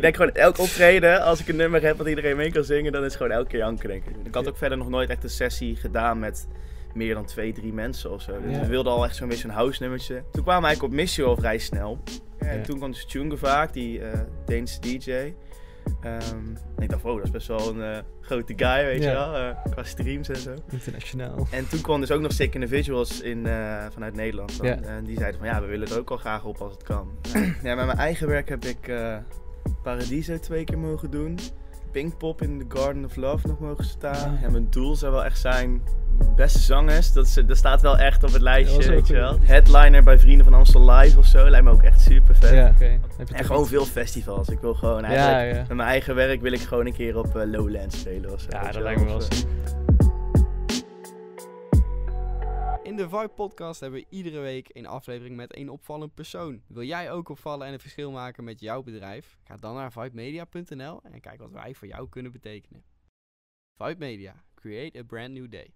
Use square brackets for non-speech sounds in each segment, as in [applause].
Ik denk gewoon elk optreden, als ik een nummer heb wat iedereen mee kan zingen, dan is het gewoon elke keer janken, denk ik. Ik had ook verder nog nooit echt een sessie gedaan met meer dan twee, drie mensen of zo. Dus Ja. we wilden al echt zo'n beetje een house nummertje. Toen kwamen we eigenlijk op Missio al vrij snel. En Ja. toen kwam dus Tjunge vaak, die eh Deense DJ. Ehm, en ik dacht, wow, dat is best wel een eh, grote guy, weet je wel, eh, qua streams en zo. Internationaal. En toen kwam dus ook nog Sick Individuals in, eh, vanuit Nederland. dan. En die zeiden van ja, we willen er ook wel graag op als het kan. [clears throat] ja, met mijn eigen werk heb ik eh, Paradiso twee keer mogen doen. Pinkpop in The Garden of Love nog mogen staan. En mijn doel zou wel echt zijn beste zangers. Dat, is, dat staat wel echt op het lijstje, weet je wel. Headliner bij Vrienden van Amstel Live of zo. Lijkt me ook echt super vet. Ja, oké. Heb je En gewoon veel festivals. Ik wil gewoon eigenlijk... Ja, ja. Met mijn eigen werk wil ik gewoon een keer op eh, Lowlands spelen of zo. Ja, dat lijkt me wel eh, ziek. In de Vibe Podcast hebben we iedere week een aflevering met een opvallend persoon. Wil jij ook opvallen en een verschil maken met jouw bedrijf? Ga dan naar vibemedia.nl en kijk wat wij voor jou kunnen betekenen. Vibe Media, create a brand new day.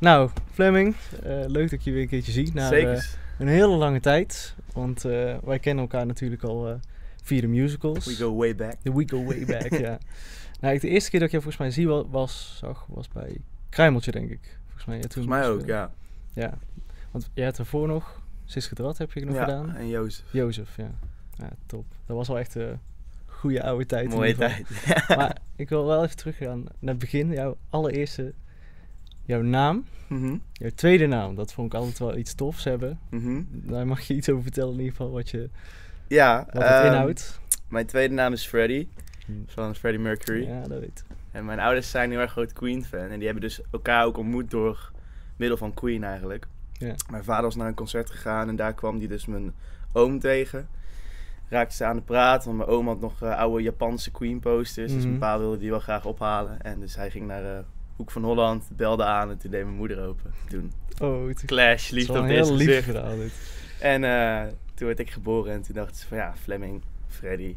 Nou, Fleming, eh, leuk dat ik je weer een keertie zie. Na Zeker. eh, een hele lange tijd. Want eh, wij kennen elkaar natuurlijk al eh, via de musicals. We go way back. The We Go Way Back, ja. [laughs] Nou, ik- de eerste keer dat ik jou volgens mij zie wa- was, zag, was bij Kruimeltje, denk ik. Volgens mij, ja, toen Volgens mij ook, ja. Ja. Want jij had ervoor nog, Siske Drat heb je nog ja, gedaan. en Jozef. Jozef, ja. Ja, top. Dat was wel echt een goede oude tijd. in Mooie tijd. [laughs] Maar ik wil wel even teruggaan naar het begin. Jouw allereerste, jouw naam. Mhm, Jouw tweede naam, dat vond ik altijd wel iets tofs hebben. mhm. Daar mag je iets over vertellen in ieder geval, wat, je, Ja, wat het ehm, inhoudt. Mijn tweede naam is Freddie, van Freddie Mercury. Ja, dat weet ik. En mijn ouders zijn heel erg groot Queen-fan. En die hebben dus elkaar ook ontmoet door middel van Queen eigenlijk. Ja. Mijn vader was naar een concert gegaan en daar kwam die dus mijn oom tegen. Raakte ze aan de praat, want mijn oom had nog eh, oude Japanse Queen-posters. Dus Mhm. mijn pa wilde die wel graag ophalen. En dus hij ging naar eh, Hoek van Holland, belde aan en toen deed mijn moeder open. Toen Oh, het clash, liefde op heel eerste lief gedaan. En eh, toen werd ik geboren en toen dachten ze van ja, Fleming, Freddy.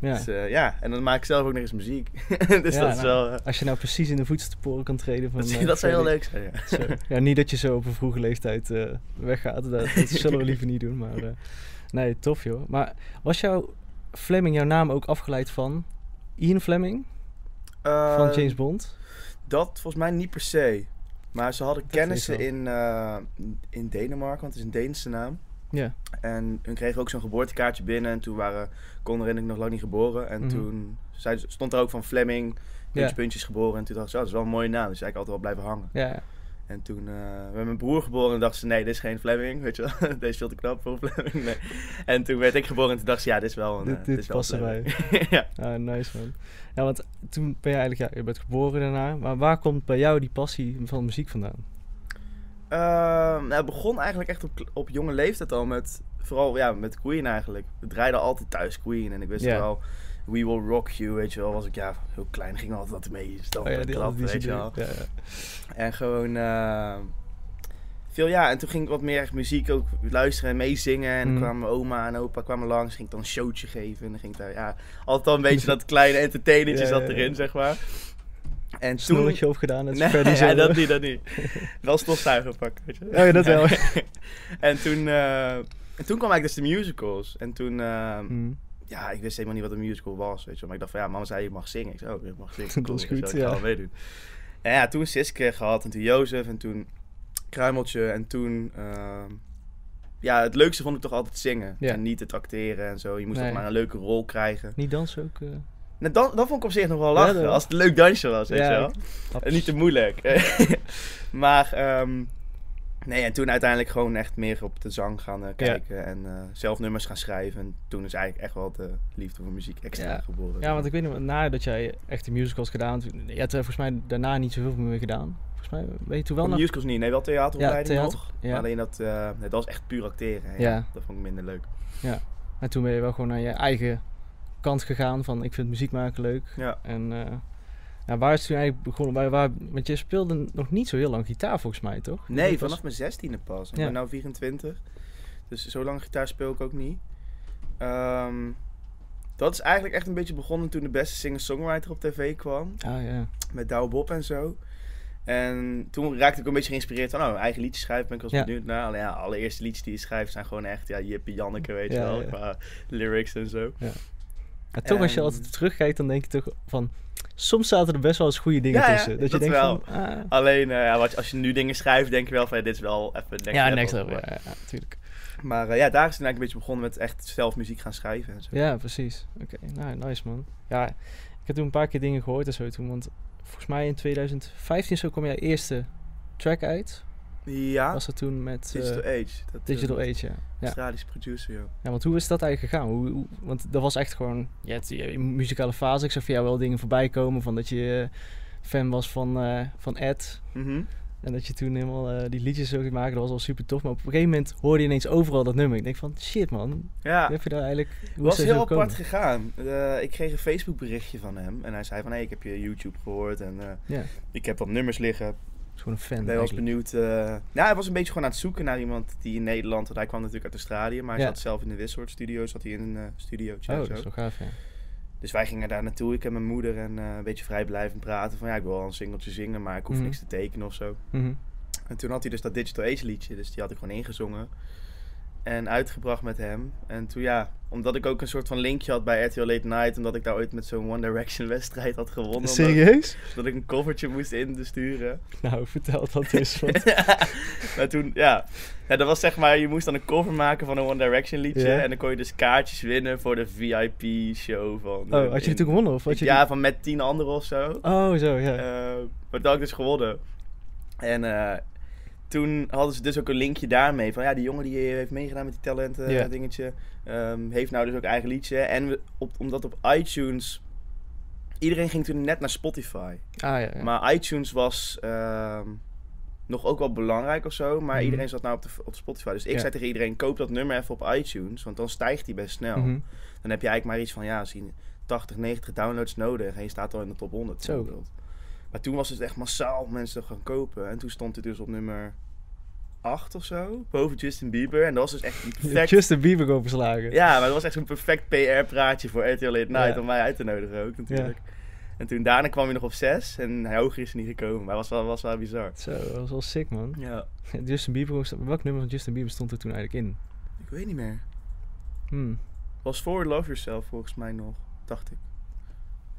Ja. Dus eh, ja, en dan maak ik zelf ook nog eens muziek. [laughs] dus Ja, dat is nou, wel... eh, Als je nou precies in de voetsporen kan treden van... dat, eh, dat zou heel leuk zijn, ja. Niet dat je zo op een vroege leeftijd eh, weggaat. Dat, dat [laughs] zullen we liever niet doen. Maar eh, nee, tof joh. Maar was jouw Fleming, jouw naam ook afgeleid van Ian Fleming? Van Eh, James Bond? Dat volgens mij niet per se. Maar ze hadden Dat kennissen in, eh, in Denemarken, want het is een Deense naam. Ja. En hun kregen ook zo'n geboortekaartje binnen. En toen waren Conor en ik nog lang niet geboren. En Mhm. toen stond er ook van Fleming, puntjes, puntjes geboren. En toen dacht ze, oh, dat is wel een mooie naam. Dus eigenlijk altijd wel blijven hangen. Ja. En toen uh, werd mijn broer geboren en dacht ze, nee, dit is geen Fleming. Weet je wel, [laughs] deze is veel te knap voor Fleming. Nee. En toen werd ik geboren en toen dacht ze, ja, dit is wel een Dit- eh, dit past Fleming. [laughs] ja. Ah, nice man. Ja, want toen ben je eigenlijk, ja, je bent geboren daarna. Maar waar komt bij jou die passie van muziek vandaan? Ehm, nou, het begon eigenlijk echt op, op jonge leeftijd al met, vooral ja, met Queen eigenlijk. We draaiden altijd thuis Queen en ik wist wel, We Will Rock You, weet je wel. Was ik ja, heel klein, ging altijd wat mee stampen, Oh ja, die weet je wel. Ja, ja. En gewoon eh, veel, ja, en toen ging ik wat meer echt muziek ook luisteren en meezingen. En Mhm. kwamen oma en opa kwamen langs, ging ik dan een showtje geven. En dan ging ik daar, ja, altijd al een beetje [laughs] dat kleine entertainertje Ja, zat erin, zeg maar. En toen... Snorretje opgedaan, net Nee, ja, zelf. dat niet, dat niet. Wel stofzuiger pakken, weet je. Oh ja, dat wel. [laughs] en toen, eh, en toen kwam eigenlijk dus de musicals. En toen, eh, Hmm. ja, ik wist helemaal niet wat een musical was, weet je. Maar ik dacht van, ja, mama zei je mag zingen. Ik zei, oh, ik mag zingen. [laughs] Dat Cool, is weet je goed, wel, Ik ga ja. wel meedoen. En ja, toen Siske gehad en toen Jozef en toen Kruimeltje. En toen, eh, ja, het leukste vond ik toch altijd zingen. Ja. En niet het acteren en zo. Je moest Nee. toch maar een leuke rol krijgen. Niet dansen ook? eh? Nou, dan, dat vond ik op zich nog wel Ja, lachen. als het een leuk dansje was, weet Ja, je wel. Haps. En niet te moeilijk. [laughs] maar, ehm, nee, en toen uiteindelijk gewoon echt meer op de zang gaan eh, kijken. En eh, zelf nummers gaan schrijven. En toen is eigenlijk echt wel de liefde voor muziek extra Ja. geboren. Ja, want ik weet nog, nadat jij echt de musicals gedaan je er volgens mij daarna niet zoveel meer gedaan. Volgens mij, weet je toen wel nog? musicals niet. Nee, wel theateropleiding Ja, nog. theater, ja. Alleen dat, eh, dat was echt puur acteren. En Ja. Ja. Dat vond ik minder leuk. En toen ben je wel gewoon naar je eigen kant gegaan van ik vind muziek maken leuk. Ja. En eh, ja, waar is het toen eigenlijk begonnen? Waar, waar, want je speelde nog niet zo heel lang gitaar volgens mij, toch? Nee, was- vanaf mijn zestiende pas. Ik Ja. ben nu 24. Dus zo lang gitaar speel ik ook niet. Ehm, dat is eigenlijk echt een beetje begonnen toen de beste singer-songwriter op tv kwam. Ah ja. met Douwe Bob en zo. En toen raakte ik een beetje geïnspireerd van, oh, eigen liedjes schrijven ben ik wel eens benieuwd naar. Alleen ja, alle eerste liedjes die je schrijft zijn gewoon echt, ja, Jippie Janneke, weet je Ja, wel, ja. qua lyrics en zo. Toch als je En- altijd terugkijkt, dan denk je toch van... Soms zaten er best wel eens goede dingen Ja, ja, tussen. Dat, je denkt wel. van... ah, Alleen, eh, ja, wat, als je nu dingen schrijft, denk je wel van, ja, dit is wel even next ja, level. next level. Maar, Ja, ja, natuurlijk. maar, eh, ja, daar is het eigenlijk een beetje begonnen met echt zelf muziek gaan schrijven en zo. Ja, precies. Oké, nou, nice man. Ja, ik heb toen een paar keer dingen gehoord en zo toen. Want volgens mij in 2015 zo kwam jouw eerste track uit. Ja, Was dat toen met eh, Digital Age. Dat, eh, Digital Age, ja. Australische producer, joh. ja. Want hoe is dat eigenlijk gegaan? Hoe, hoe- want dat was echt gewoon... Je hebt je muzikale fase. Ik zag voor jou wel dingen voorbij komen van dat je eh, fan was van, eh, van Ed. Mhm. En dat je toen helemaal eh, die liedjes zo ging maken. Dat was al super tof. Maar op een gegeven moment hoorde je ineens overal dat nummer. Ik denk van, shit man. Ja, Hoe heb je daar eigenlijk... Hoe was heel apart gegaan. Eh, ik kreeg een Facebook berichtje van hem. En hij zei van, hé, ik heb je YouTube gehoord. En eh, Ja, ik heb wat nummers liggen. Gewoon een fan eens eigenlijk. benieuwd. eh nou, hij was een beetje gewoon aan het zoeken naar iemand die in Nederland... Want hij kwam natuurlijk uit Australië. Maar hij Ja. zat zelf in de Wissoort studio. Zat hij in een eh studiootje Oh, dat is zo. wel gaaf, ja. Dus wij gingen daar naartoe. Ik en mijn moeder. En eh, een beetje vrijblijvend praten. Van ja, ik wil wel een singeltje zingen. Maar ik hoef Mhm. niks te tekenen of zo. Mhm. En toen had hij dus dat Digital Age liedje. Dus die had ik gewoon ingezongen. En uitgebracht met hem. En toen ja, omdat ik ook een soort van linkje had bij RTL Late Night. Omdat ik daar ooit met zo'n One Direction wedstrijd had gewonnen. Serieus? Dat ik een covertje moest in sturen. Nou, vertel dat eens. Want... [laughs] maar toen, ja. ja. Dat was zeg maar, je moest dan een cover maken van een One Direction liedje. Ja. En dan kon je dus kaartjes winnen voor de VIP show van... Oh, had je die toen gewonnen? Of had je Ja, van met tien anderen of zo. Oh, zo, ja. Eh, maar dat had ik dus gewonnen. En eh, toen hadden ze dus ook een linkje daarmee. Van ja, die jongen die heeft meegedaan met die talenten Ja. dingetje. ehm, heeft nou dus ook eigen liedje. En we, op, omdat op iTunes... Iedereen ging toen net naar Spotify. ah, ja, ja. Maar iTunes was ehm, nog ook wel belangrijk of zo. Maar Mhm. iedereen zat nou op, de, op Spotify. Dus ik Ja. zei tegen iedereen, koop dat nummer even op iTunes. Want dan stijgt die best snel. Mhm. Dan heb je eigenlijk maar iets van, ja, zien 80, 90 downloads nodig. En je staat al in de top 100 Zo. bijvoorbeeld. Maar toen was het echt massaal mensen gaan kopen. En toen stond het dus op nummer 8 of zo. Boven Justin Bieber. En dat was dus echt een perfect... [laughs] Justin Bieber overslagen. Ja, maar dat was echt zo'n perfect PR-praatje voor RTL Late Night. Ja. Om mij uit te nodigen ook natuurlijk. En toen daarna kwam hij nog op 6. En hij hoger is hij niet gekomen. Maar was wel, was wel bizar. Zo, dat was wel sick, man. Ja. [laughs] Justin Bieber, was- welk nummer van Justin Bieber stond er toen eigenlijk in? Ik weet niet meer. Hmm. Was For Love Yourself volgens mij nog. Dacht ik.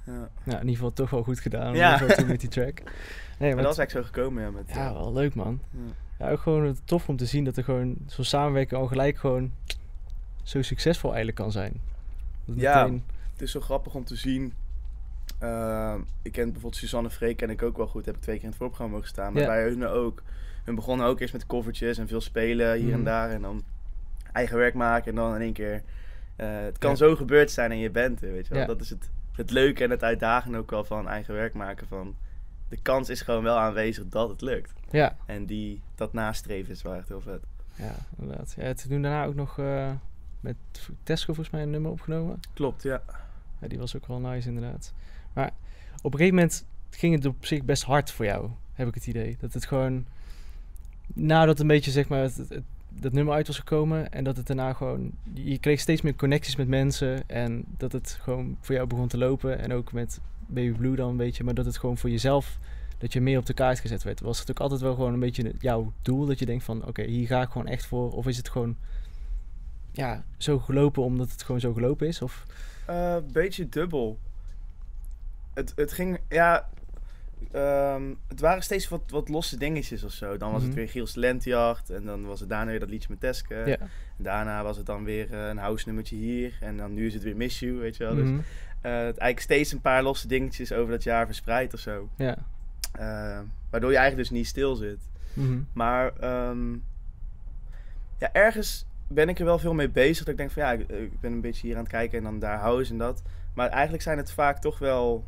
Ja. Nou, in ieder geval toch wel goed gedaan. Ja. Toen met die track. [laughs] Nee, Maar dat was eigenlijk zo gekomen, ja. Met, ja, eh, wel leuk, man. ja. Ja, ook gewoon tof om te zien dat er gewoon zo'n samenwerking al gelijk gewoon zo succesvol eigenlijk kan zijn. Dat Ja. meteen- Het is zo grappig om te zien. Ehm, ik ken bijvoorbeeld Suzanne Freek ken ik ook wel goed. Heb ik twee keer in het voorprogramma mogen staan. Maar Ja. bij hun ook. Hun begonnen ook eerst met covertjes en veel spelen hier en daar. En dan eigen werk maken. En dan in één keer... eh, het kan zo gebeurd zijn en je bent er, weet je wel. Dat is het, het leuke en het uitdagende ook wel van eigen werk maken. Van, de kans is gewoon wel aanwezig dat het lukt. Ja, En die, dat nastreven is wel echt heel vet. ja, inderdaad. Ja, toen daarna ook nog eh, met Tesco volgens mij een nummer opgenomen. Klopt, ja. Ja, die was ook wel nice inderdaad. Maar op een gegeven moment ging het op zich best hard voor jou, heb ik het idee. Dat het gewoon, nadat een beetje zeg maar het, het- dat nummer uit was gekomen en dat het daarna gewoon, je kreeg steeds meer connecties met mensen en dat het gewoon voor jou begon te lopen. En ook met Baby Blue dan een beetje, maar dat het gewoon voor jezelf, dat je meer op de kaart gezet werd. Was het ook altijd wel gewoon een beetje jouw doel, dat je denkt van oké, hier ga ik gewoon echt voor. Of is het gewoon, ja, zo gelopen omdat het gewoon zo gelopen is? Of, Eh, beetje dubbel. Het, het ging, ja. Ehm, het waren steeds wat, wat losse dingetjes of zo. Dan was Mhm. het weer Giels Lentejacht. En dan was het daarna weer dat liedje met Teske. En daarna was het dan weer eh, een house nummertje hier. En dan nu is het weer Miss You, weet je wel. Dus Mhm. eh, het eigenlijk steeds een paar losse dingetjes over dat jaar verspreid of zo. Ja. Eh, waardoor je eigenlijk dus niet stil zit. Mhm. Maar ehm, ja, ergens ben ik er wel veel mee bezig. Dat ik denk van ja, ik, ik ben een beetje hier aan het kijken en dan daar house en dat. Maar eigenlijk zijn het vaak toch wel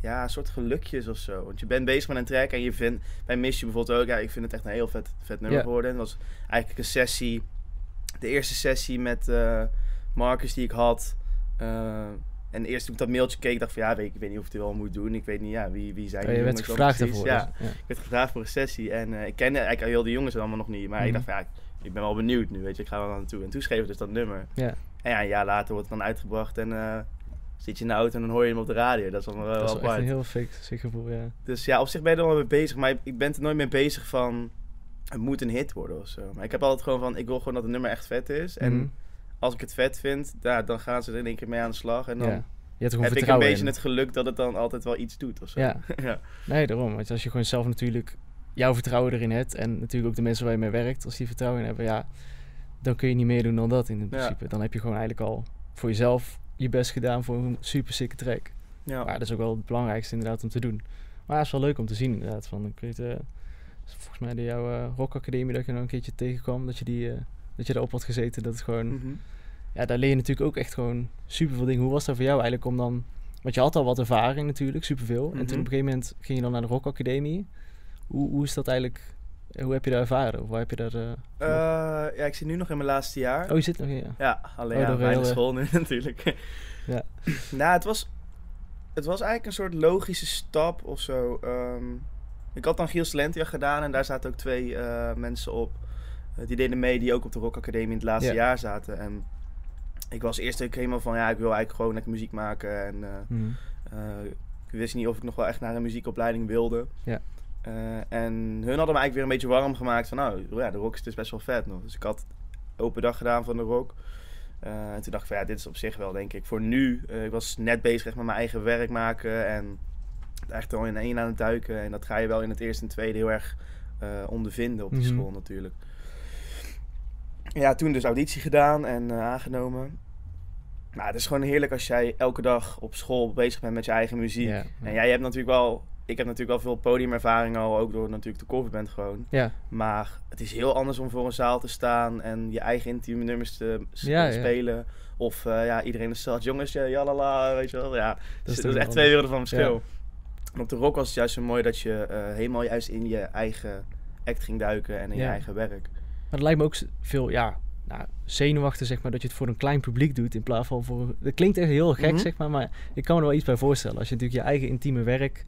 ja, een soort gelukjes of zo. Want je bent bezig met een track en je vindt bij Miss You bijvoorbeeld ook, ja, ik vind het echt een heel vet, vet nummer geworden. Het was eigenlijk een sessie, de eerste sessie met eh Marcus die ik had. Eh, en eerst toen ik dat mailtje keek, dacht ik van ja, weet, ik weet niet of ik het wel moet doen. Ik weet niet, ja, wie, wie zijn Oh, die je werd gevraagd daarvoor. Ja, dus, ja. ik werd gevraagd voor een sessie en eh, ik kende eigenlijk heel de jongens allemaal nog niet. Maar ik Mhm. dacht van ja, ik- ik ben wel benieuwd nu, weet je, ik ga wel naartoe. En toen schreef ik dus dat nummer. En ja, een jaar later wordt het dan uitgebracht en zit je in de auto en dan hoor je hem op de radio. Dat is wel, dat is wel apart. een heel fake gevoel, ja. Dus ja, op zich ben je er wel mee bezig, maar ik ben er nooit mee bezig van het moet een hit worden of zo. Maar ik heb altijd gewoon van, ik wil gewoon dat het nummer echt vet is. En Mhm. als ik het vet vind, ja, dan gaan ze er in één keer mee aan de slag. En dan ja. Je hebt er heb ik een beetje in. het geluk dat het dan altijd wel iets doet of zo. Ja. [laughs] ja. Nee, daarom. Want als je gewoon zelf natuurlijk jouw vertrouwen erin hebt... en natuurlijk ook de mensen waar je mee werkt, als die vertrouwen in hebben... ja, dan kun je niet meer doen dan dat in Ja. principe. Dan heb je gewoon eigenlijk al voor jezelf je best gedaan voor een super sikke track. Ja. Maar dat is ook wel het belangrijkste inderdaad om te doen. Maar het is wel leuk om te zien inderdaad. Van, ik weet, eh, volgens mij de jouw eh, Rock Academie dat je nog een keertje tegenkwam. Dat je, die, eh, dat je erop had gezeten. Dat het gewoon... Mhm. Ja, daar leer je natuurlijk ook echt gewoon super veel dingen. Hoe was dat voor jou eigenlijk om dan... Want je had al wat ervaring natuurlijk, superveel. En toen Mhm. op een gegeven moment ging je dan naar de Rock Academie. Hoe, hoe is dat eigenlijk... Hoe heb je daar ervaren? Of waar heb je daar... eh, Eh, ja, ik zit nu nog in mijn laatste jaar. Oh, je zit nog hier. Ja, alleen Oh, ja, heel, school nu [laughs] natuurlijk. Ja. [clears throat] nou, het was, het was eigenlijk een soort logische stap of zo. Ehm, ik had dan Giels Lentia gedaan en daar zaten ook twee eh, mensen op. die deden mee, die ook op de Rock Academie in het laatste Ja. jaar zaten. En ik was eerst ook helemaal van, ja, ik wil eigenlijk gewoon lekker muziek maken. En Mhm. ik wist niet of ik nog wel echt naar een muziekopleiding wilde. Ja. En hun hadden me eigenlijk weer een beetje warm gemaakt van, nou ja, de rock is dus best wel vet nog. Dus ik had open dag gedaan van de rock. Eh, en toen dacht ik van, ja, dit is op zich wel, denk ik, voor nu. eh, ik was net bezig echt met mijn eigen werk maken en echt al in één aan het duiken. En dat ga je wel in het eerste en tweede heel erg eh, ondervinden op die Mhm. school natuurlijk. Ja, toen dus auditie gedaan en eh, aangenomen. Nou, het is gewoon heerlijk als jij elke dag op school bezig bent met je eigen muziek. En jij hebt natuurlijk wel... Ik heb natuurlijk wel veel podiumervaring al, ook door natuurlijk de coverband gewoon. Ja, Maar het is heel anders om voor een zaal te staan en je eigen intieme nummers te s- Ja, ja. spelen. Of eh, ja, iedereen is zelfs jongens, ja, jalala, weet je wel. Ja, dat dus is, dat is echt wel twee werelden van verschil. En op de rock was het juist zo mooi dat je eh, helemaal juist in je eigen act ging duiken en in je eigen werk. Maar het lijkt me ook veel, ja, nou, zenuwachtig zeg maar, dat je het voor een klein publiek doet in plaats van voor... Dat klinkt echt heel gek Mhm. zeg maar, maar ik kan me er wel iets bij voorstellen. Als je natuurlijk je eigen intieme werk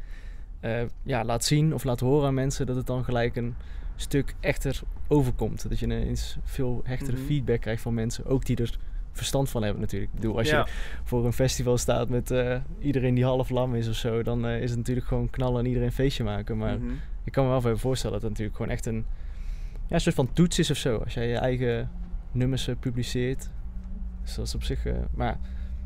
eh, ja, laat zien of laat horen aan mensen, dat het dan gelijk een stuk echter overkomt. Dat je ineens veel hechtere Mhm. feedback krijgt van mensen, ook die er verstand van hebben natuurlijk. Ik bedoel, als ja. je voor een festival staat met eh, iedereen die half lam is of zo, dan eh, is het natuurlijk gewoon knallen en iedereen een feestje maken. Maar Mhm. ik kan me wel even voorstellen dat het natuurlijk gewoon echt een, ja, een soort van toets is of zo. Als jij je eigen nummers publiceert. Dus dat is op zich... maar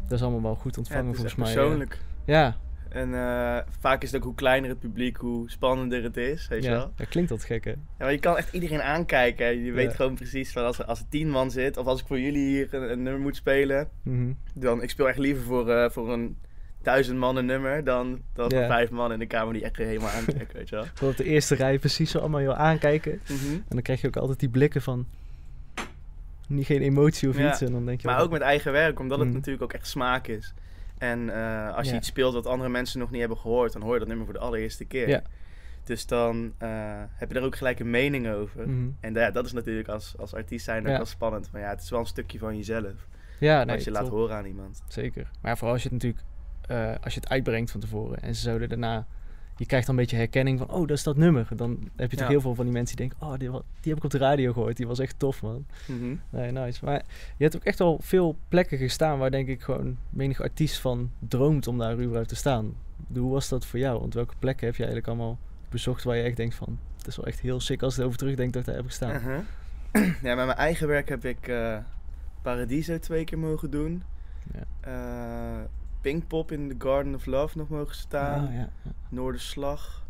dat is allemaal wel goed ontvangen volgens mij. persoonlijk. ja, En eh, vaak is het ook hoe kleiner het publiek, hoe spannender het is, weet je ja, wel. dat klinkt dat gek hè. Ja, maar je kan echt iedereen aankijken. en Je Ja. weet gewoon precies van als er, als er tien man zit, of als ik voor jullie hier een, een nummer moet spelen, Mhm. dan ik speel echt liever voor, eh, voor een duizend man een nummer dan, dan vijf man in de kamer die echt helemaal aankijken, weet je wel. [laughs] Gewoon op de eerste rij precies zo allemaal jou aankijken. Mhm. En dan krijg je ook altijd die blikken van... Niet geen emotie of Ja. iets. En dan denk je... Maar ook met eigen werk, omdat het Mhm. natuurlijk ook echt smaak is. En eh, als je Ja. iets speelt wat andere mensen nog niet hebben gehoord, dan hoor je dat nummer voor de allereerste keer. Ja. Dus dan eh, heb je er ook gelijk een mening over. Mhm. En ja, dat is natuurlijk als, als artiest zijn ook wel spannend. Maar ja, het is wel een stukje van jezelf. Ja, nee, als je laat horen aan iemand. Zeker. Maar vooral als je het natuurlijk, eh, als je het uitbrengt van tevoren en ze zouden daarna, je krijgt dan een beetje herkenning van, oh, dat is dat nummer. Dan heb je toch Ja. heel veel van die mensen die denken, oh, die, die heb ik op de radio gehoord, die was echt tof, man. Mhm. Nee, nice. Maar je hebt ook echt al veel plekken gestaan waar denk ik gewoon menig artiest van droomt om daar überhaupt te staan. Hoe was dat voor jou? Want welke plekken heb je eigenlijk allemaal bezocht waar je echt denkt van, het is wel echt heel sick als ik erover terugdenk dat ik daar heb gestaan. Uh-huh. [clears throat] ja, met mijn eigen werk heb ik eh, Paradiso twee keer mogen doen. Ja. Eh, Pinkpop in the Garden of Love nog mogen staan. Ah, ja, ja. Noorderslag.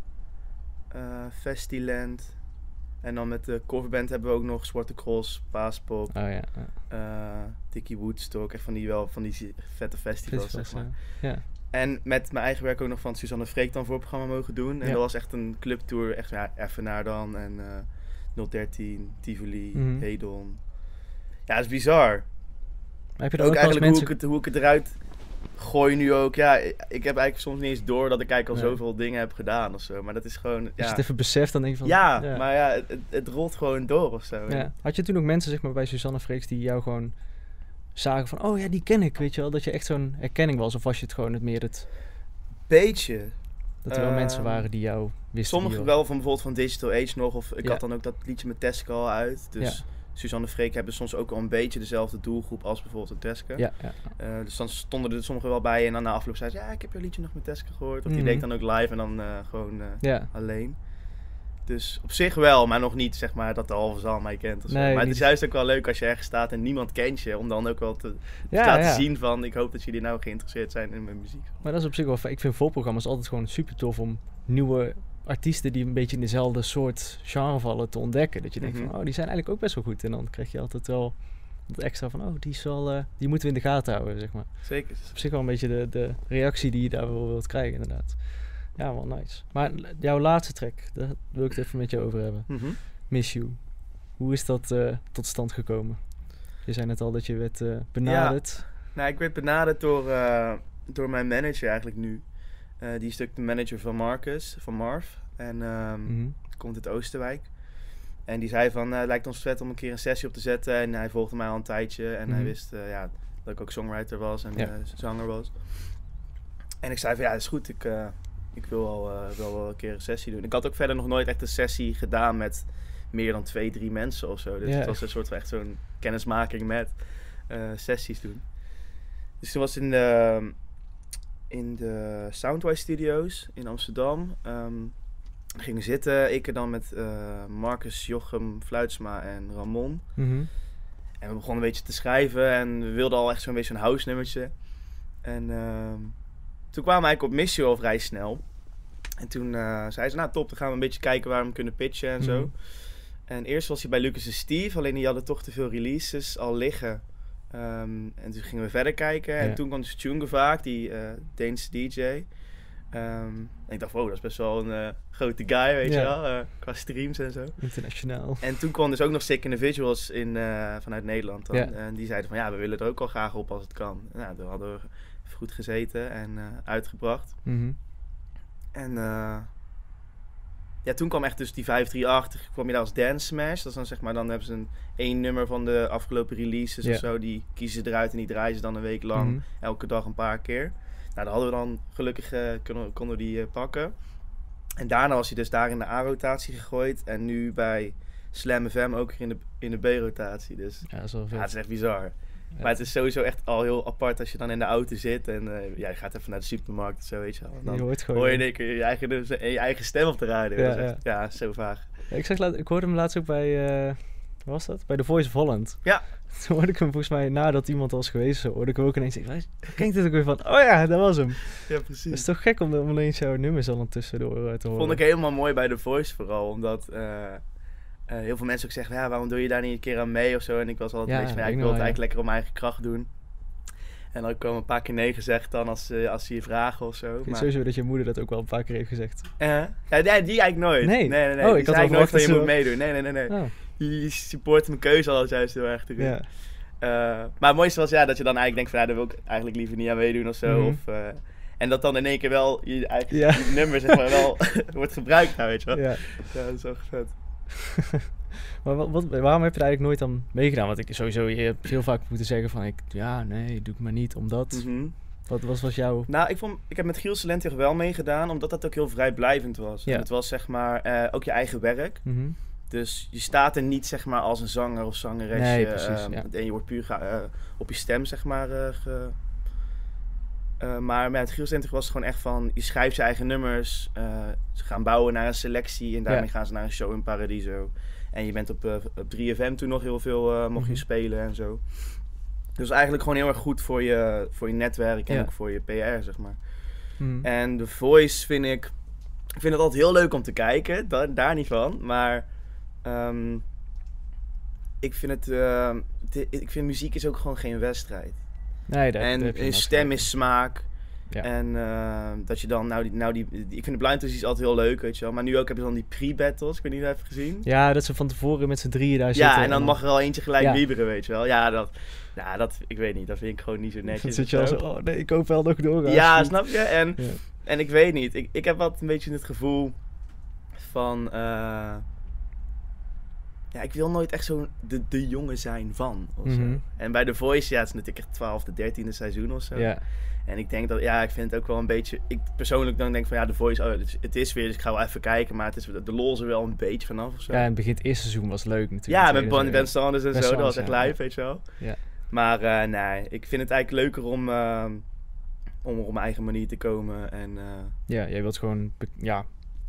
eh Festiland. En dan met de coverband hebben we ook nog Zwarte Cross, Paaspop, Oh ja, ja. eh Woodstock. Echt van die, wel, van die vette festivals, Festivals, zeg maar. ja. En met mijn eigen werk ook nog van Suzanne Freek dan voorprogramma mogen doen. En dat was echt een clubtour. Echt ja, Effenaar dan. En eh 013, Tivoli, Mhm. Hedon. Ja, het is bizar. Maar heb je er Ook ook, eigenlijk mensen... hoe, ik het, hoe ik het eruit gooi nu ook. Ja, ik heb eigenlijk soms niet eens door dat ik eigenlijk al Nee. zoveel dingen heb gedaan of zo. Maar dat is gewoon... Als je Ja, het even beseft, dan denk je van... ja, maar ja, het, het, rolt gewoon door of zo. Ja. Had je toen ook mensen zeg maar, bij Susanne Freeks die jou gewoon zagen van... Oh ja, die ken ik, weet je wel. Dat je echt zo'n herkenning was. Of was je het gewoon het meer het... Beetje. Dat er wel Ehm, mensen waren die jou wisten. Sommige wie wel van bijvoorbeeld van Digital Age nog. Of ik Ja. had dan ook dat liedje met Teske al uit. Dus Suzanne Freek hebben soms ook al een beetje dezelfde doelgroep als bijvoorbeeld Teske. Ja, ja. Eh, dus dan stonden er sommigen wel bij en dan na afloop zei ze... Ja, ik heb je liedje nog met Teske gehoord. Of die Mhm. deed dan ook live en dan eh, gewoon eh, ja. alleen. Dus op zich wel, maar nog niet zeg maar dat de halve zaal mij kent. Of zo. Nee, maar het is juist ook wel leuk als je ergens staat en niemand kent je. Om dan ook wel te, te Ja, laten ja. zien van ik hoop dat jullie nou geïnteresseerd zijn in mijn muziek. Maar dat is op zich wel fijn. Ik vind voorprogramma's altijd gewoon super tof om nieuwe artiesten die een beetje in dezelfde soort genre vallen te ontdekken. Dat je denkt Mhm. van, oh, die zijn eigenlijk ook best wel goed. En dan krijg je altijd wel dat extra van, oh, die, wel, eh, die moeten we in de gaten houden, zeg maar. Zeker. op zich wel een beetje de, de reactie die je daar wel wilt krijgen, inderdaad. Ja, wel nice. Maar jouw laatste track, daar wil ik het even met je over hebben. Mhm. Miss You. Hoe is dat eh, tot stand gekomen? Je zei net al dat je werd eh, benaderd. Nou, ik werd benaderd door, door mijn manager eigenlijk nu. Eh, die is natuurlijk de manager van Marcus, van Marv. En ehm, Mhm. komt uit Oosterwijk. En die zei van, eh, het lijkt ons vet om een keer een sessie op te zetten. En hij volgde mij al een tijdje. En hij Mhm. wist eh, ja, dat ik ook songwriter was en Ja. eh, zanger was. En ik zei van, ja, is goed. Ik, ik wil al wel, wel een keer een sessie doen. Ik had ook verder nog nooit echt een sessie gedaan met meer dan twee, drie mensen of zo. Dus Ja. het was een soort van echt zo'n kennismaking met sessies doen. Dus toen was in de, in de Soundwise Studios in Amsterdam. We gingen zitten. Ik er dan met eh, Marcus, Jochem, Fluitsma en Ramon. Mhm. En we begonnen een beetje te schrijven. En we wilden al echt zo'n beetje een house nummertje. En ehm, toen kwamen we eigenlijk op Missio al vrij snel. En toen eh zei ze, nou top, dan gaan we een beetje kijken waar we hem kunnen pitchen en zo. Mhm. En eerst was hij bij Lucas en Steve, alleen die hadden toch te veel releases al liggen. Ehm, en toen gingen we verder kijken. Ja. En toen kwam dus vaak, die eh Deense DJ. Ehm, en ik dacht, wow, dat is best wel een eh, grote guy, weet Ja. je wel, eh, qua streams en zo. Internationaal. En toen kwam dus ook nog Sick Individuals in, vanuit Nederland. Dan. Ja. En die zeiden van, ja, we willen er ook al graag op als het kan. Nou, toen hadden we goed gezeten en uitgebracht. Mhm. En ja, toen kwam echt dus die 538, kwam je daar als Dance Smash. Dat is dan zeg maar, dan hebben ze een één nummer van de afgelopen releases Ja. of zo. Die kiezen ze eruit en die draaien ze dan een week lang, Mhm. elke dag een paar keer. Nou, dat hadden we dan gelukkig, eh, konden, konden we die eh, pakken. En daarna was hij dus daar in de A-rotatie gegooid. En nu bij Slam FM ook in de, in de B-rotatie. Dus Ja, dat is wel ja, het is echt bizar. Maar het is sowieso echt al heel apart als je dan in de auto zit. En eh, ja, je gaat even naar de supermarkt of zo, weet je wel. Je Dan hoort gewoon. hoor je in één keer je eigen, je eigen stem op de radio. Ja, echt- ja, zo vaag. Ik, zag laat, ik hoorde hem laatst ook bij, eh, wat was dat? Bij The Voice of Holland. Ja. [laughs] Toen hoorde ik hem volgens mij, nadat iemand was geweest, hoorde ik hem ook ineens "Waar klinkt dit ook weer van? Oh ja, dat was hem. Ja, Het precies. is toch gek om, om ineens jouw nummers al tussendoor eh, te horen. Vond ik helemaal mooi bij The Voice vooral. Omdat eh, eh, heel veel mensen ook zeggen, ja, waarom doe je daar niet een keer aan mee of zo. En ik was altijd Ja, een beetje van, ja, ik wil wel, het ja. eigenlijk lekker op mijn eigen kracht doen. En dan komen een paar keer nee gezegd dan als, ze als ze je vragen of zo. Ik vind Maar, sowieso dat je moeder dat ook wel een paar keer heeft gezegd. Eh, ja, die eigenlijk nooit. Nee? nee, nee. nee. Oh, ik had wel nooit van je dat moet meedoen. Nee, nee, nee. nee. Oh, Die support mijn keuze altijd juist heel erg erin. ja. Eh, maar het mooiste was ja, dat je dan eigenlijk denkt van ja, daar wil ik eigenlijk liever niet aan meedoen of zo. Mhm. Of, eh, en dat dan in één keer wel je eigen Ja. je nummer zeg maar wel [laughs] [laughs] wordt gebruikt, nou, weet je wel. Ja. ja. dat is echt vet. [laughs] maar wat, wat- waarom heb je er eigenlijk nooit aan meegedaan? Want ik sowieso, je hebt heel vaak moeten zeggen van, ik, ja, nee, doe ik maar niet, omdat. Mhm. Wat was, was jouw... Nou, ik, vond, ik heb met Giel Salentig wel meegedaan, omdat dat ook heel vrijblijvend was. Ja. En het was zeg maar eh, ook je eigen werk. Mhm. Dus je staat er niet zeg maar als een zanger of zangeresje. Nee, precies, ehm, ja. En je wordt puur eh, op je stem zeg maar eh, ge- Eh, maar met Giel Salentig was het gewoon echt van, je schrijft je eigen nummers. eh, ze gaan bouwen naar een selectie en daarmee Ja. gaan ze naar een show in Paradiso. En je bent op, eh, op 3FM toen nog heel veel, mocht je Mhm. spelen en zo. Dus eigenlijk gewoon heel erg goed voor je, voor je netwerk en Ja. ook voor je PR, zeg maar. Mhm. En The Voice vind ik... Ik vind het altijd heel leuk om te kijken. da- daar niet van. Maar... ehm, ik vind het... ehm, de- ik vind muziek is ook gewoon geen wedstrijd. Nee, daar, en daar heb je een inderdaad stem is smaak. Ja. En ehm, dat je dan... Nou, die, nou die, ik vind de blind is altijd heel leuk, weet je wel. Maar nu ook heb je dan die pre-battles. Ik weet niet of je dat hebt gezien. Ja, dat ze van tevoren met z'n drieën daar Ja, zitten. en dan mag er al eentje gelijk Ja. wieberen, weet je wel. Ja, dat... Ja, dat... Ik weet niet. Dat vind ik gewoon niet zo [laughs] netjes. Dan zit je al zo. oh nee, ik hoop wel nog door. Ja, snap je? En, Ja. en ik weet niet. Ik, ik heb wat een beetje het gevoel van... eh, ja, ik wil nooit echt zo de, de jongen zijn van. Of zo. Mhm. En bij The Voice, ja, het is natuurlijk echt 12e, 13e seizoen of zo. Ja, En ik denk dat, ja, ik vind het ook wel een beetje... Ik persoonlijk dan denk van, ja, The Voice, oh, het is, het is weer, dus ik ga wel even kijken. Maar het is, de lol is er wel een beetje vanaf of zo. ja, in het begin het eerste seizoen was leuk natuurlijk. Ja, Het met Ben, Ben Sanders en Ben zo, dat was echt ja, live, weet je wel. Ja. Maar eh, nee, ik vind het eigenlijk leuker om, eh, om er op mijn eigen manier te komen. En eh, Ja, jij wilt gewoon ja,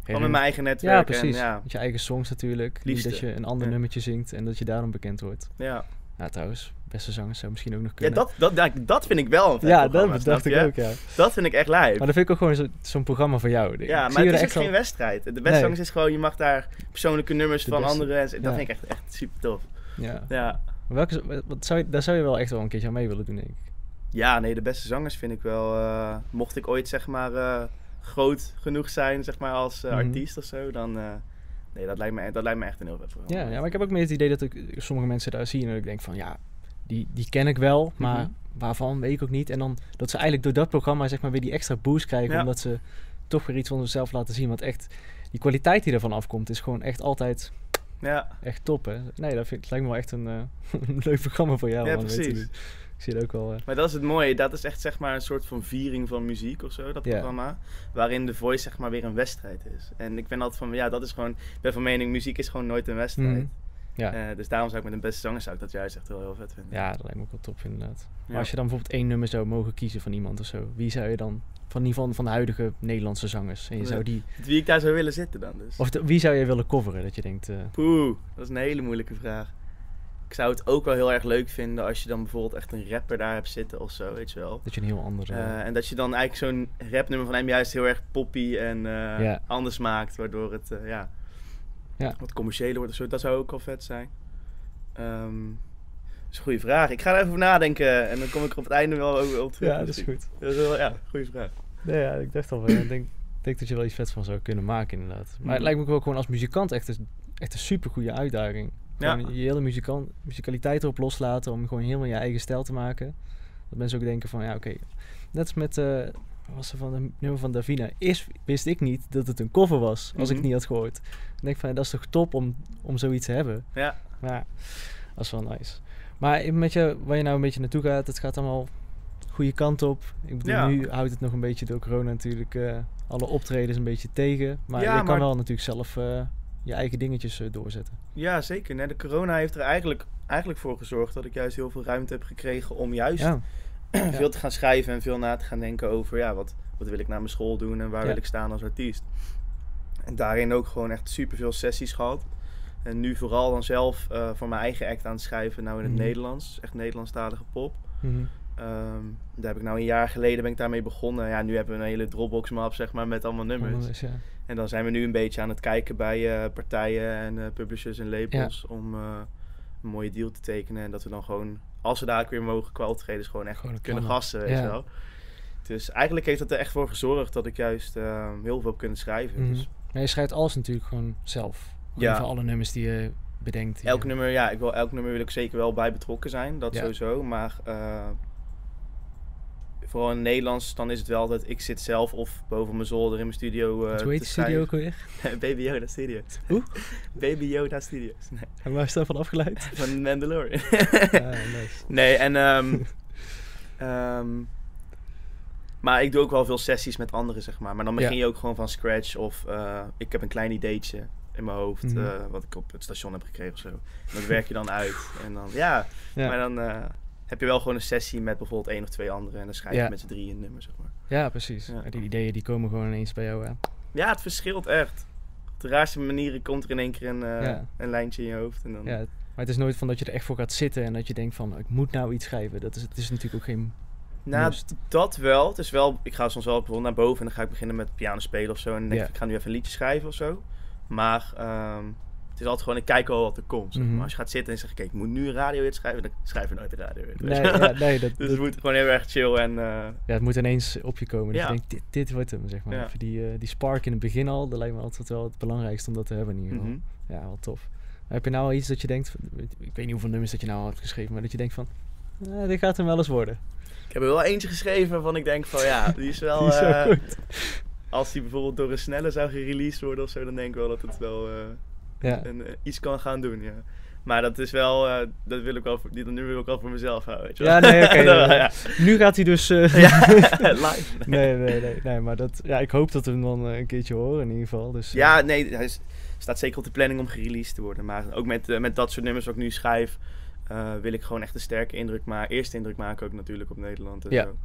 Gewoon met mijn eigen netwerk. Ja, precies. En, ja, Met je eigen songs natuurlijk. Niet dat je een ander Ja. nummertje zingt en dat je daarom bekend wordt. ja. Ja, trouwens, beste zangers zou misschien ook nog ja kunnen. dat, dat, ja, dat vind ik wel een ja, dat dacht ik ook, ja. Dat vind ik echt lijp. Maar dat vind ik ook gewoon zo- zo'n programma voor jou. Ik Ja, maar het is echt geen wedstrijd. De Nee. wedstrijd is gewoon, je mag daar persoonlijke nummers De van beste. anderen. en. Dat Ja. vind ik echt, echt super tof. Ja. Ja. Welke, wat zou je, daar zou je wel echt wel een keertje aan mee willen doen, denk ik. ja, nee, de beste zangers vind ik wel. eh, mocht ik ooit zeg maar eh, groot genoeg zijn, zeg maar als eh, Mhm. artiest of zo, dan. eh, nee, dat lijkt, me, dat lijkt me echt een heel vet programma. Ja, ja, maar ik heb ook meer het idee dat ik sommige mensen daar zie en dat ik denk van ja, die, die ken ik wel, maar Mhm. waarvan weet ik ook niet. En dan dat ze eigenlijk door dat programma zeg maar weer die extra boost krijgen, Ja. omdat ze toch weer iets van zichzelf laten zien. Want echt, die kwaliteit die ervan afkomt is gewoon echt altijd Ja, echt top. Hè? Nee, dat vind, lijkt me wel echt een, eh, [laughs] een leuk programma voor jou. Ja, precies. Zie het ook wel. eh, maar dat is het mooie. Dat is echt zeg maar een soort van viering van muziek of zo, dat programma. Waarin de voice zeg maar weer een wedstrijd is. En ik ben altijd van, ja, dat is gewoon, ik ben van mening, muziek is gewoon nooit een wedstrijd. mhm. Ja. Eh, dus daarom zou ik met een beste zanger zou ik dat juist echt heel, heel vet vinden. ja, dat lijkt me ook wel top inderdaad. Maar als je dan bijvoorbeeld één nummer zou mogen kiezen van iemand of zo, wie zou je dan van ieder geval van de huidige Nederlandse zangers en je Ja. zou die Wie ik daar zou willen zitten dan dus. Of de- wie zou je willen coveren? Dat je denkt, eh, Poeh, dat is een hele moeilijke vraag. Ik zou het ook wel heel erg leuk vinden als je dan bijvoorbeeld echt een rapper daar hebt zitten of zo, weet je wel. dat je een heel andere... Eh, en dat je dan eigenlijk zo'n rapnummer van hem juist heel erg poppy en eh, anders maakt, waardoor het eh, ja, Ja. wat commerciëler wordt of zo. Dat zou ook wel vet zijn. Ehm, dat is een goede vraag. Ik ga er even over nadenken en dan kom ik er op het einde wel over op terug. ja, dat is goed. Dat is wel, ja, goede vraag. Nee, ja, ik dacht al. Ik denk, denk dat je wel iets vets van zou kunnen maken inderdaad. Maar het Mhm. lijkt me ook wel gewoon als muzikant echt een, echt een super goede uitdaging. Ja. Je hele muzikant, muzikaliteit erop loslaten om gewoon helemaal je eigen stijl te maken. Dat mensen ook denken van ja oké, net als met... eh was er van een nummer van Davina. Eerst wist ik niet dat het een cover was, als ik Mhm. het niet had gehoord. Ik denk van, ja, dat is toch top om, om zoiets te hebben. Ja, Maar ja, dat is wel nice. Maar met je, waar je nou een beetje naartoe gaat, het gaat allemaal goede kant op. Ik bedoel, Ja. nu houdt het nog een beetje door corona natuurlijk eh, alle optredens een beetje tegen. Maar Ja, je kan maar- wel natuurlijk zelf eh, je eigen dingetjes eh, doorzetten. ja zeker. Nee, de corona heeft er eigenlijk, eigenlijk voor gezorgd dat ik juist heel veel ruimte heb gekregen om juist [clears throat] Ja, veel te gaan schrijven en veel na te gaan denken over ja, wat, wat wil ik na mijn school doen en waar Ja. wil ik staan als artiest. En daarin ook gewoon echt super veel sessies gehad. En nu vooral dan zelf eh, voor mijn eigen act aan het schrijven, nou in het Mhm. Nederlands, echt Nederlandstalige pop. mhm. Ehm, daar heb ik nou een jaar geleden ben ik daarmee begonnen. Ja, nu hebben we een hele Dropbox map zeg maar met allemaal nummers. Ja. En dan zijn we nu een beetje aan het kijken bij eh, partijen en eh, publishers en labels om eh, een mooie deal te tekenen. En dat we dan gewoon, als we daar weer mogen qua optredens, gewoon echt Gewoon kunnen plannen. gasten, weet Ja. je wel. Dus eigenlijk heeft dat er echt voor gezorgd dat ik juist eh, heel veel heb kunnen schrijven. Mhm. Dus Maar je schrijft alles natuurlijk gewoon zelf. Gewoon Ja. Alle nummers die je bedenkt. elk nummer, ja, ik wil, elk nummer wil ik zeker wel bij betrokken zijn, dat sowieso. Maar vooral in het Nederlands, dan is het wel altijd, ik zit zelf of boven mijn zolder in mijn studio eh Hoe heet te de studio ook alweer? [laughs] Baby Yoda Studios. Hoe? [laughs] Baby Yoda Studios. Nee, En waar is dat van afgeleid? [laughs] van Mandalorian. ja, nice. nee, en... ehm, ehm, maar ik doe ook wel veel sessies met anderen, zeg maar. Maar dan begin Ja. je ook gewoon van scratch. Of eh, ik heb een klein ideetje in mijn hoofd. Mhm. eh, wat ik op het station heb gekregen of zo. En dat werk je dan uit. En dan, ja, Ja. maar dan heb je wel gewoon een sessie met bijvoorbeeld één of twee anderen. En dan schrijf je Ja. met z'n drieën een nummer, zeg maar. ja, precies. Ja. Die ideeën die komen gewoon ineens bij jou aan. Ja, het verschilt echt. Op de raarste manieren komt er in één keer een, eh, Ja. een lijntje in je hoofd. En dan, Ja, maar het is nooit van dat je er echt voor gaat zitten en dat je denkt van ik moet nou iets schrijven. Dat is, het is natuurlijk ook geen Nou, must. dat wel. Het is wel. Ik ga soms wel bijvoorbeeld naar boven en dan ga ik beginnen met piano spelen of zo. En dan denk ik, ik ga nu even een liedje schrijven of zo. Maar ehm, het is altijd gewoon, ik kijk al wat er komt. zeg maar. Mhm. Als je gaat zitten en zegt, kijk, ik moet nu een radiohit schrijven, dan schrijf je nooit een weet Nee, [laughs] ja, nee dat, dus het moet gewoon heel erg chill en... eh, ja, het moet ineens op je komen. Dat Ja. je denkt, dit, dit wordt hem, zeg maar. Ja. Even die, eh, die spark in het begin al, dat lijkt me altijd wel het belangrijkste om dat te hebben in ieder geval. mhm. Ja, wel tof. Maar heb je nou al iets dat je denkt, ik weet niet hoeveel nummers dat je nou al hebt geschreven, maar dat je denkt van, eh, dit gaat hem wel eens worden. Ik heb er wel eentje geschreven van ik denk van ja, die is [laughs] wel... Die is wel goed. als die bijvoorbeeld door een snelle zou gereleased worden of zo, dan denk ik wel dat het wel Ja. een, eh, iets kan gaan doen, ja. Maar dat is wel, eh, dat wil ik wel, voor, die, nu wil ik wel voor mezelf houden, weet je wel. Ja, nee, oké. [laughs] Dat- ja. ja. Nu gaat hij dus... eh, Ja, [laughs] live. nee, nee, nee, nee. Maar dat, ja, ik hoop dat we hem dan een keertje horen in ieder geval. Dus, Ja, nee, hij is- staat zeker op de planning om gereleased te worden. Maar ook met, met dat soort nummers wat ik nu schrijf, wil ik gewoon echt een sterke indruk maken. Eerste indruk maken ook natuurlijk op Nederland en Ja. zo.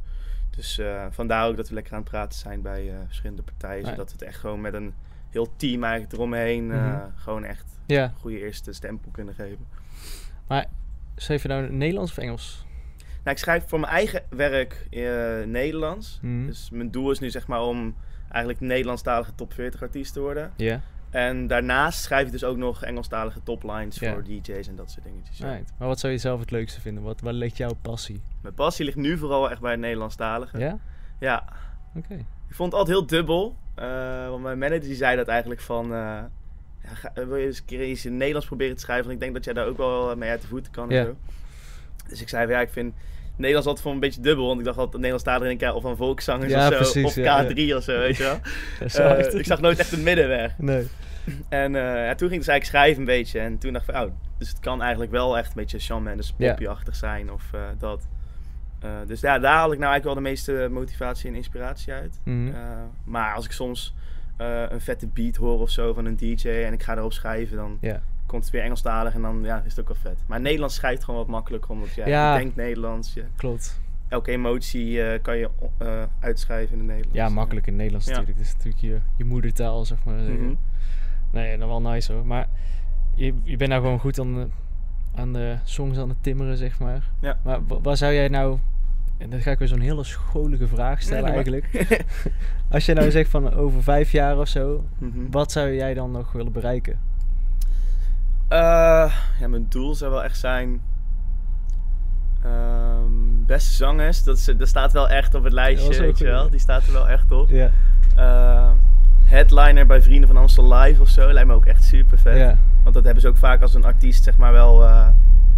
Dus vandaar ook dat we lekker aan het praten zijn bij verschillende partijen. Zodat het echt gewoon met een heel team eigenlijk eromheen eh, Mhm. gewoon echt Ja. een goede eerste stempel kunnen geven. Schreef je nou Nederlands of Engels? Nou, ik schrijf voor mijn eigen werk eh, Nederlands. Mhm. Dus mijn doel is nu zeg maar om eigenlijk Nederlandstalige top 40 artiest te worden. Ja. En daarnaast schrijf ik dus ook nog Engelstalige toplines Ja. voor DJ's en dat soort dingetjes. Right. Maar wat zou je zelf het leukste vinden? Wat, waar ligt jouw passie? Mijn passie ligt nu vooral echt bij het Nederlandstalige. Ja? Ja, Oké. ik vond het altijd heel dubbel. Eh, want mijn manager die zei dat eigenlijk van... eh, ja, ga- wil je eens een keer iets in Nederlands proberen te schrijven? Want ik denk dat jij daar ook wel mee uit de voeten kan Ja. en zo. Dus ik zei van ja, ik vind Nederlands altijd voor een beetje dubbel. Want ik dacht altijd Nederlandstalig denk ik ja, of van volkszangers Ja, of zo. precies, of ja, K3 of zo, weet je wel. [laughs] Eh, ik zag nooit echt een middenweg. Nee. En eh, ja, toen ging ik dus eigenlijk schrijven een beetje. En toen dacht ik van, oh, dus het kan eigenlijk wel echt een beetje Shawn Mendes poppy-achtig zijn of eh, dat. Eh, dus ja, daar haal ik nou eigenlijk wel de meeste motivatie en inspiratie uit. Mhm. Eh, maar als ik soms eh, een vette beat hoor of zo van een DJ en ik ga erop schrijven, dan komt het weer Engelstalig en dan ja, is het ook wel vet. Maar Nederlands schrijft gewoon wat makkelijker, omdat ja, Ja. je denkt Nederlands. Je, Klopt. elke emotie kan je uitschrijven in het Nederlands. Ja, makkelijk in het Nederlands Ja. natuurlijk. Het is natuurlijk je, je moedertaal, zeg maar. Mhm. Nee, dan wel nice hoor. Maar je, je bent nou gewoon goed aan aan de songs aan het timmeren, zeg maar. Ja. Maar wa- waar zou jij nou... En dan ga ik weer zo'n hele scholige vraag stellen Nee, eigenlijk. [laughs] Als je nou zegt van over vijf jaar of zo, Mhm. wat zou jij dan nog willen bereiken? Eh, ja, mijn doel zou wel echt zijn. ehm, beste zangeres, dat, dat staat wel echt op het dat lijstje, je wel. ja. Die staat er wel echt op. Ja. Eh, headliner bij Vrienden van Amstel Live of zo, lijkt me ook echt super vet. Ja. Want dat hebben ze ook vaak als een artiest, zeg maar wel. eh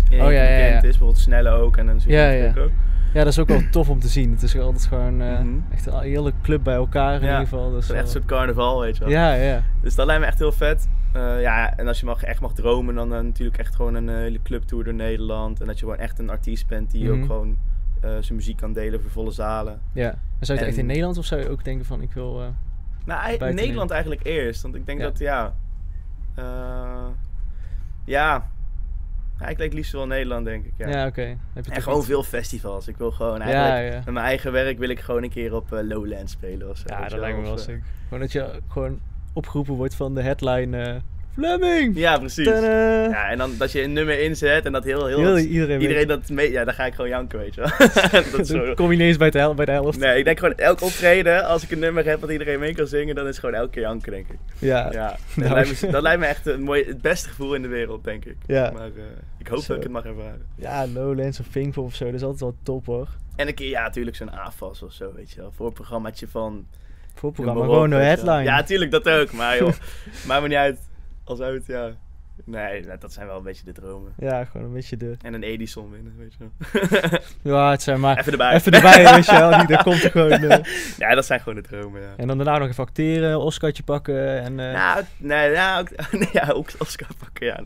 in één Oh, ja, keer ja, ja. bekend is, bijvoorbeeld Snelle ook en je Ja, ja. ook. ja, dat is ook wel tof om te zien. Het is altijd gewoon eh, Mhm. echt een hele club bij elkaar in ieder geval. Dus Echt een wel- soort carnaval, weet je wel. Ja, ja. Dus dat lijkt me echt heel vet. Eh, ja, en als je mag, echt mag dromen, dan eh, natuurlijk echt gewoon een eh, hele clubtour door Nederland. En dat je gewoon echt een artiest bent die Mhm. ook gewoon eh, zijn muziek kan delen voor volle zalen. ja. En zou je het echt in Nederland of zou je ook denken van ik wil... eh, Nou, Nederland eigenlijk eerst. Want ik denk dat, ja... eh, ja... ja, ik denk liefst wel Nederland, denk ik. Ja. ja, oké. En toch gewoon iets- veel festivals. Ik wil gewoon eigenlijk... ja. Met mijn eigen werk wil ik gewoon een keer op eh, Lowland spelen of zo. Ja, dat lijkt me wel Of, eh, sick. Gewoon dat je gewoon opgeroepen wordt van de headline Fleming! Ja, precies. Tadaa! Ja, en dan dat je een nummer inzet en dat heel... heel, Heel, iedereen dat mee... Ja, dan ga ik gewoon janken, weet je wel. [laughs] [laughs] dat zo... kom je ineens bij de, bij de helft. Nee, ik denk gewoon elk optreden, als ik een nummer heb wat iedereen mee kan zingen, dan is het gewoon elke keer janken, denk ik. Ja, ja. Ja, [laughs] dat, Nou. lijkt me, dat lijkt me echt een mooi, het beste gevoel in de wereld, denk ik. Ja. Maar eh, ik hoop Zo. dat ik het mag ervaren. Lowlands of Pinkpop of zo, dat is altijd wel top hoor. En een keer, ja, natuurlijk zo'n AFAS of zo, weet je wel. Voor een programmaatje van... Gewoon op, een headline. Ja, tuurlijk, dat ook. Maar joh, maakt me niet uit. Als uit, ja. Nee, dat- zijn wel een beetje de dromen. Ja, gewoon een beetje de... En een Edison winnen, weet je wel. [laughs] Ja, het zijn maar... Even erbij. Even erbij, weet je wel. Die, daar komt er [laughs] gewoon... eh, Ja, dat zijn gewoon de dromen, ja. en dan daarna nog even acteren, Oscartje pakken en... eh, Nou, nee, nou, ook, [laughs] nee, ja, ook Oscar pakken, ja.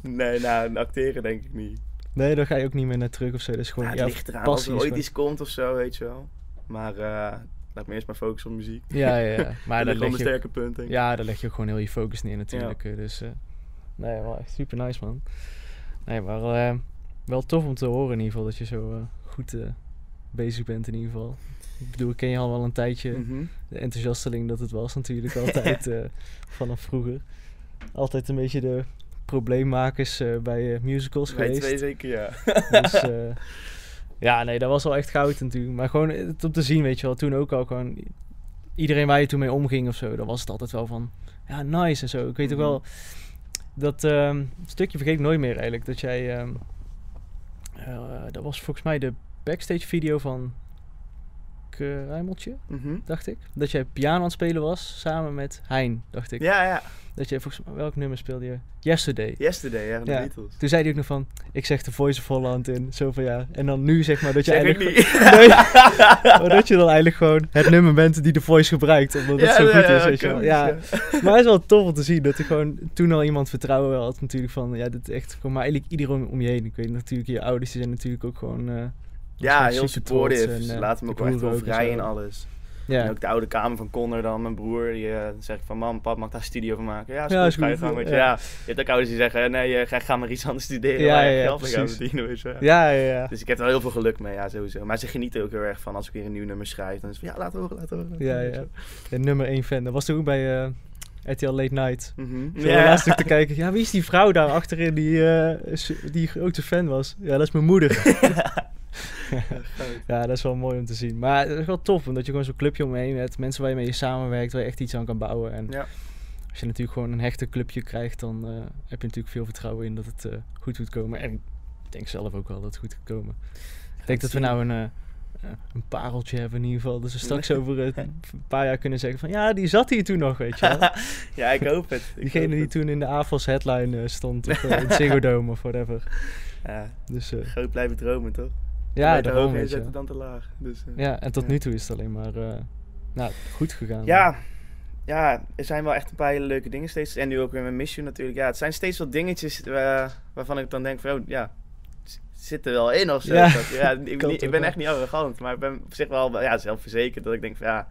Nee, nou, acteren denk ik niet. Nee, daar ga je ook niet meer naar terug of zo. Dat is gewoon... Ja, Ja, het ligt eraan als er ooit iets komt of zo, weet je wel. Maar eh laat me eerst maar focussen op muziek. Ja, ja, ja. [laughs] Maar dat leg je... sterke punt, denk ik. Ja, daar leg je ook gewoon heel je focus neer natuurlijk. eh, Dus eh, nee, wel echt super nice man. Nee, maar eh, wel tof om te horen in ieder geval dat je zo goed bezig bent in ieder geval. Ik bedoel, ik ken je al wel een tijdje. Mhm. De enthousiasteling dat het was natuurlijk [laughs] altijd vanaf vroeger. Altijd een beetje de probleemmakers bij musicals geweest. twee zeker, ja. Dus [laughs] ja, nee, dat was wel echt goud natuurlijk. Maar gewoon het om te zien, weet je wel. Toen ook al gewoon... Iedereen waar je toen mee omging of zo, dan was het altijd wel van... Ja, nice en zo. Ik weet ook Mhm. wel... Dat ehm, stukje vergeet ik nooit meer eigenlijk. Dat jij... ehm, eh, dat was volgens mij de backstage video van... Kruimeltje, Mhm. dacht ik. Dat jij piano aan het spelen was, samen met Hein, dacht ik. Ja, ja. Dat jij volgens. Welk nummer speelde je? Yesterday. Yesterday, ja, de Ja. Beatles. Toen zei hij ook nog van, ik zeg de Voice of Holland in, zoveel jaar. En dan nu zeg maar dat je Zeg ik eigenlijk... niet. Nee, [laughs] maar dat je dan eigenlijk gewoon het nummer bent die de Voice gebruikt, omdat het Ja, zo goed is, weet je wel. Ja, maar het is wel tof om te zien dat er gewoon toen al iemand vertrouwen had natuurlijk van, ja, dit is echt gewoon, maar eigenlijk iedereen om je heen. Ik weet natuurlijk, je ouders die zijn natuurlijk ook gewoon... eh, Ja, heel supportive. en, Ze eh, laten me ook wel echt wel ook en vrij alles. En Ja, ook de oude kamer van Connor dan, mijn broer, die eh, zegt van mam, pap mag daar studio van maken. Ja, is Ja, goed, is ga je gang. Weet je. ja. Ja. je hebt ook ouders die zeggen, nee, eh, ga, ga maar iets anders studeren Ja, ja, ja, verdienen. Weet je. ja, ja. ja. Dus ik heb er wel heel veel geluk mee, ja, sowieso. Maar ze genieten ook heel erg van als ik weer een nieuw nummer schrijf. Dan is van, ja, laat horen, laat horen. Ja, ja. nummer 1 fan. Dat was toen ook bij, eh, RTL Late Night. Zo laatst ook te [laughs] kijken. Ja, wie is die vrouw daar achterin die, su- die grote fan was? Ja, dat is mijn moeder. [laughs] ja, dat is wel mooi om te zien. Maar het is wel tof, omdat je gewoon zo'n clubje omheen hebt. Mensen waar je mee samenwerkt, waar je echt iets aan kan bouwen. En Ja. als je natuurlijk gewoon een hechte clubje krijgt, dan eh, heb je natuurlijk veel vertrouwen in dat het eh, goed moet komen. En ik denk zelf ook wel dat het goed gaat komen. Ik denk dat we nou een, eh, een pareltje hebben in ieder geval. Dus we straks [laughs] over een paar jaar kunnen zeggen van... Ja, die zat hier toen nog, weet je wel. [laughs] ja, ik hoop het. Ik Diegene hoop die het. toen in de AFOS headline stond. Of [laughs] in het Ziggo Dome of whatever. Ja, Dus groot blijven dromen, toch? Ja, daarom weet je. dan te laag. Dus, eh, Ja, en tot Ja. nu toe is het alleen maar eh, nou, goed gegaan. Ja, ja, er zijn wel echt een paar hele leuke dingen steeds. En nu ook weer met Mission natuurlijk. Ja, het zijn steeds wat dingetjes waarvan ik dan denk van, oh, ja, zit er wel in of zo. Ja, Dat- ja, [laughs] ik, niet- ben echt niet arrogant, maar ik ben op zich wel ja, zelfverzekerd dat ik denk van, ja,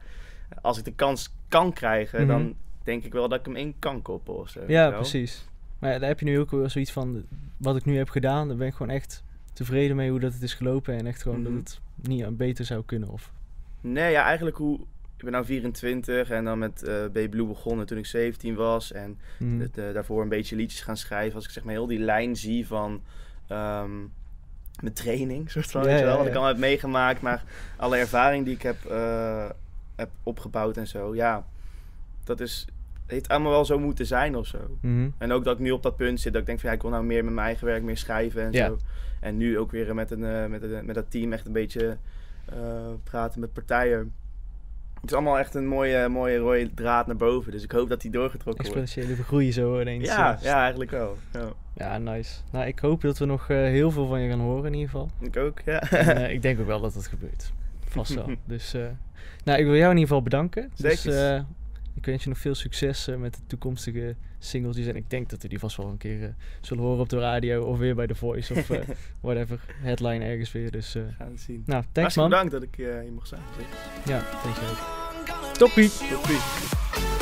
als ik de kans kan krijgen, Mhm. dan denk ik wel dat ik hem in kan koppen of zo. Ja, precies. Maar ja, daar heb je nu ook wel zoiets van... Wat ik nu heb gedaan, daar ben ik gewoon echt tevreden mee hoe dat het is gelopen. En echt gewoon Mhm. dat het niet aan beter zou kunnen. Of, Nee, ja, eigenlijk hoe... Ik ben nou 24 en dan met eh Baby Blue begonnen toen ik 17 was. En Mhm. eh, daarvoor een beetje liedjes gaan schrijven. Als ik zeg maar heel die lijn zie van ehm, mijn training, soort van, Ja, weet je wel. ja, Wat ik allemaal heb meegemaakt, maar alle ervaring die ik heb, eh, heb opgebouwd en zo. Ja, dat is... Het heeft allemaal wel zo moeten zijn of zo. Mhm. En ook dat ik nu op dat punt zit dat ik denk van ja, ik wil nou meer met mijn eigen werk meer schrijven en Ja. zo. En nu ook weer met, een, eh, met, een, met dat team echt een beetje eh, praten met partijen. Het is allemaal echt een mooie, mooie rode draad naar boven. Dus ik hoop dat die doorgetrokken wordt. Exponentiële vergroeien zo ineens. Ja, eh, ja, eigenlijk wel. Ja, Ja, nice. Nou, ik hoop dat we nog heel veel van je gaan horen in ieder geval. ik ook, ja. En, [laughs] ik denk ook wel dat dat gebeurt. Vast wel. [laughs] Dus, nou, ik wil jou in ieder geval bedanken. Dus, Zeker. eh, ik wens je nog veel succes eh, met de toekomstige singletjes. En ik denk dat we die vast wel een keer eh, zullen horen op de radio of weer bij The Voice of eh, [laughs] whatever. Headline ergens weer. Dus, Gaan we zien. nou, thanks Hartstikke man. bedankt dat ik hier mocht zijn. Ja, thanks ook. Toppie. Tot ziens.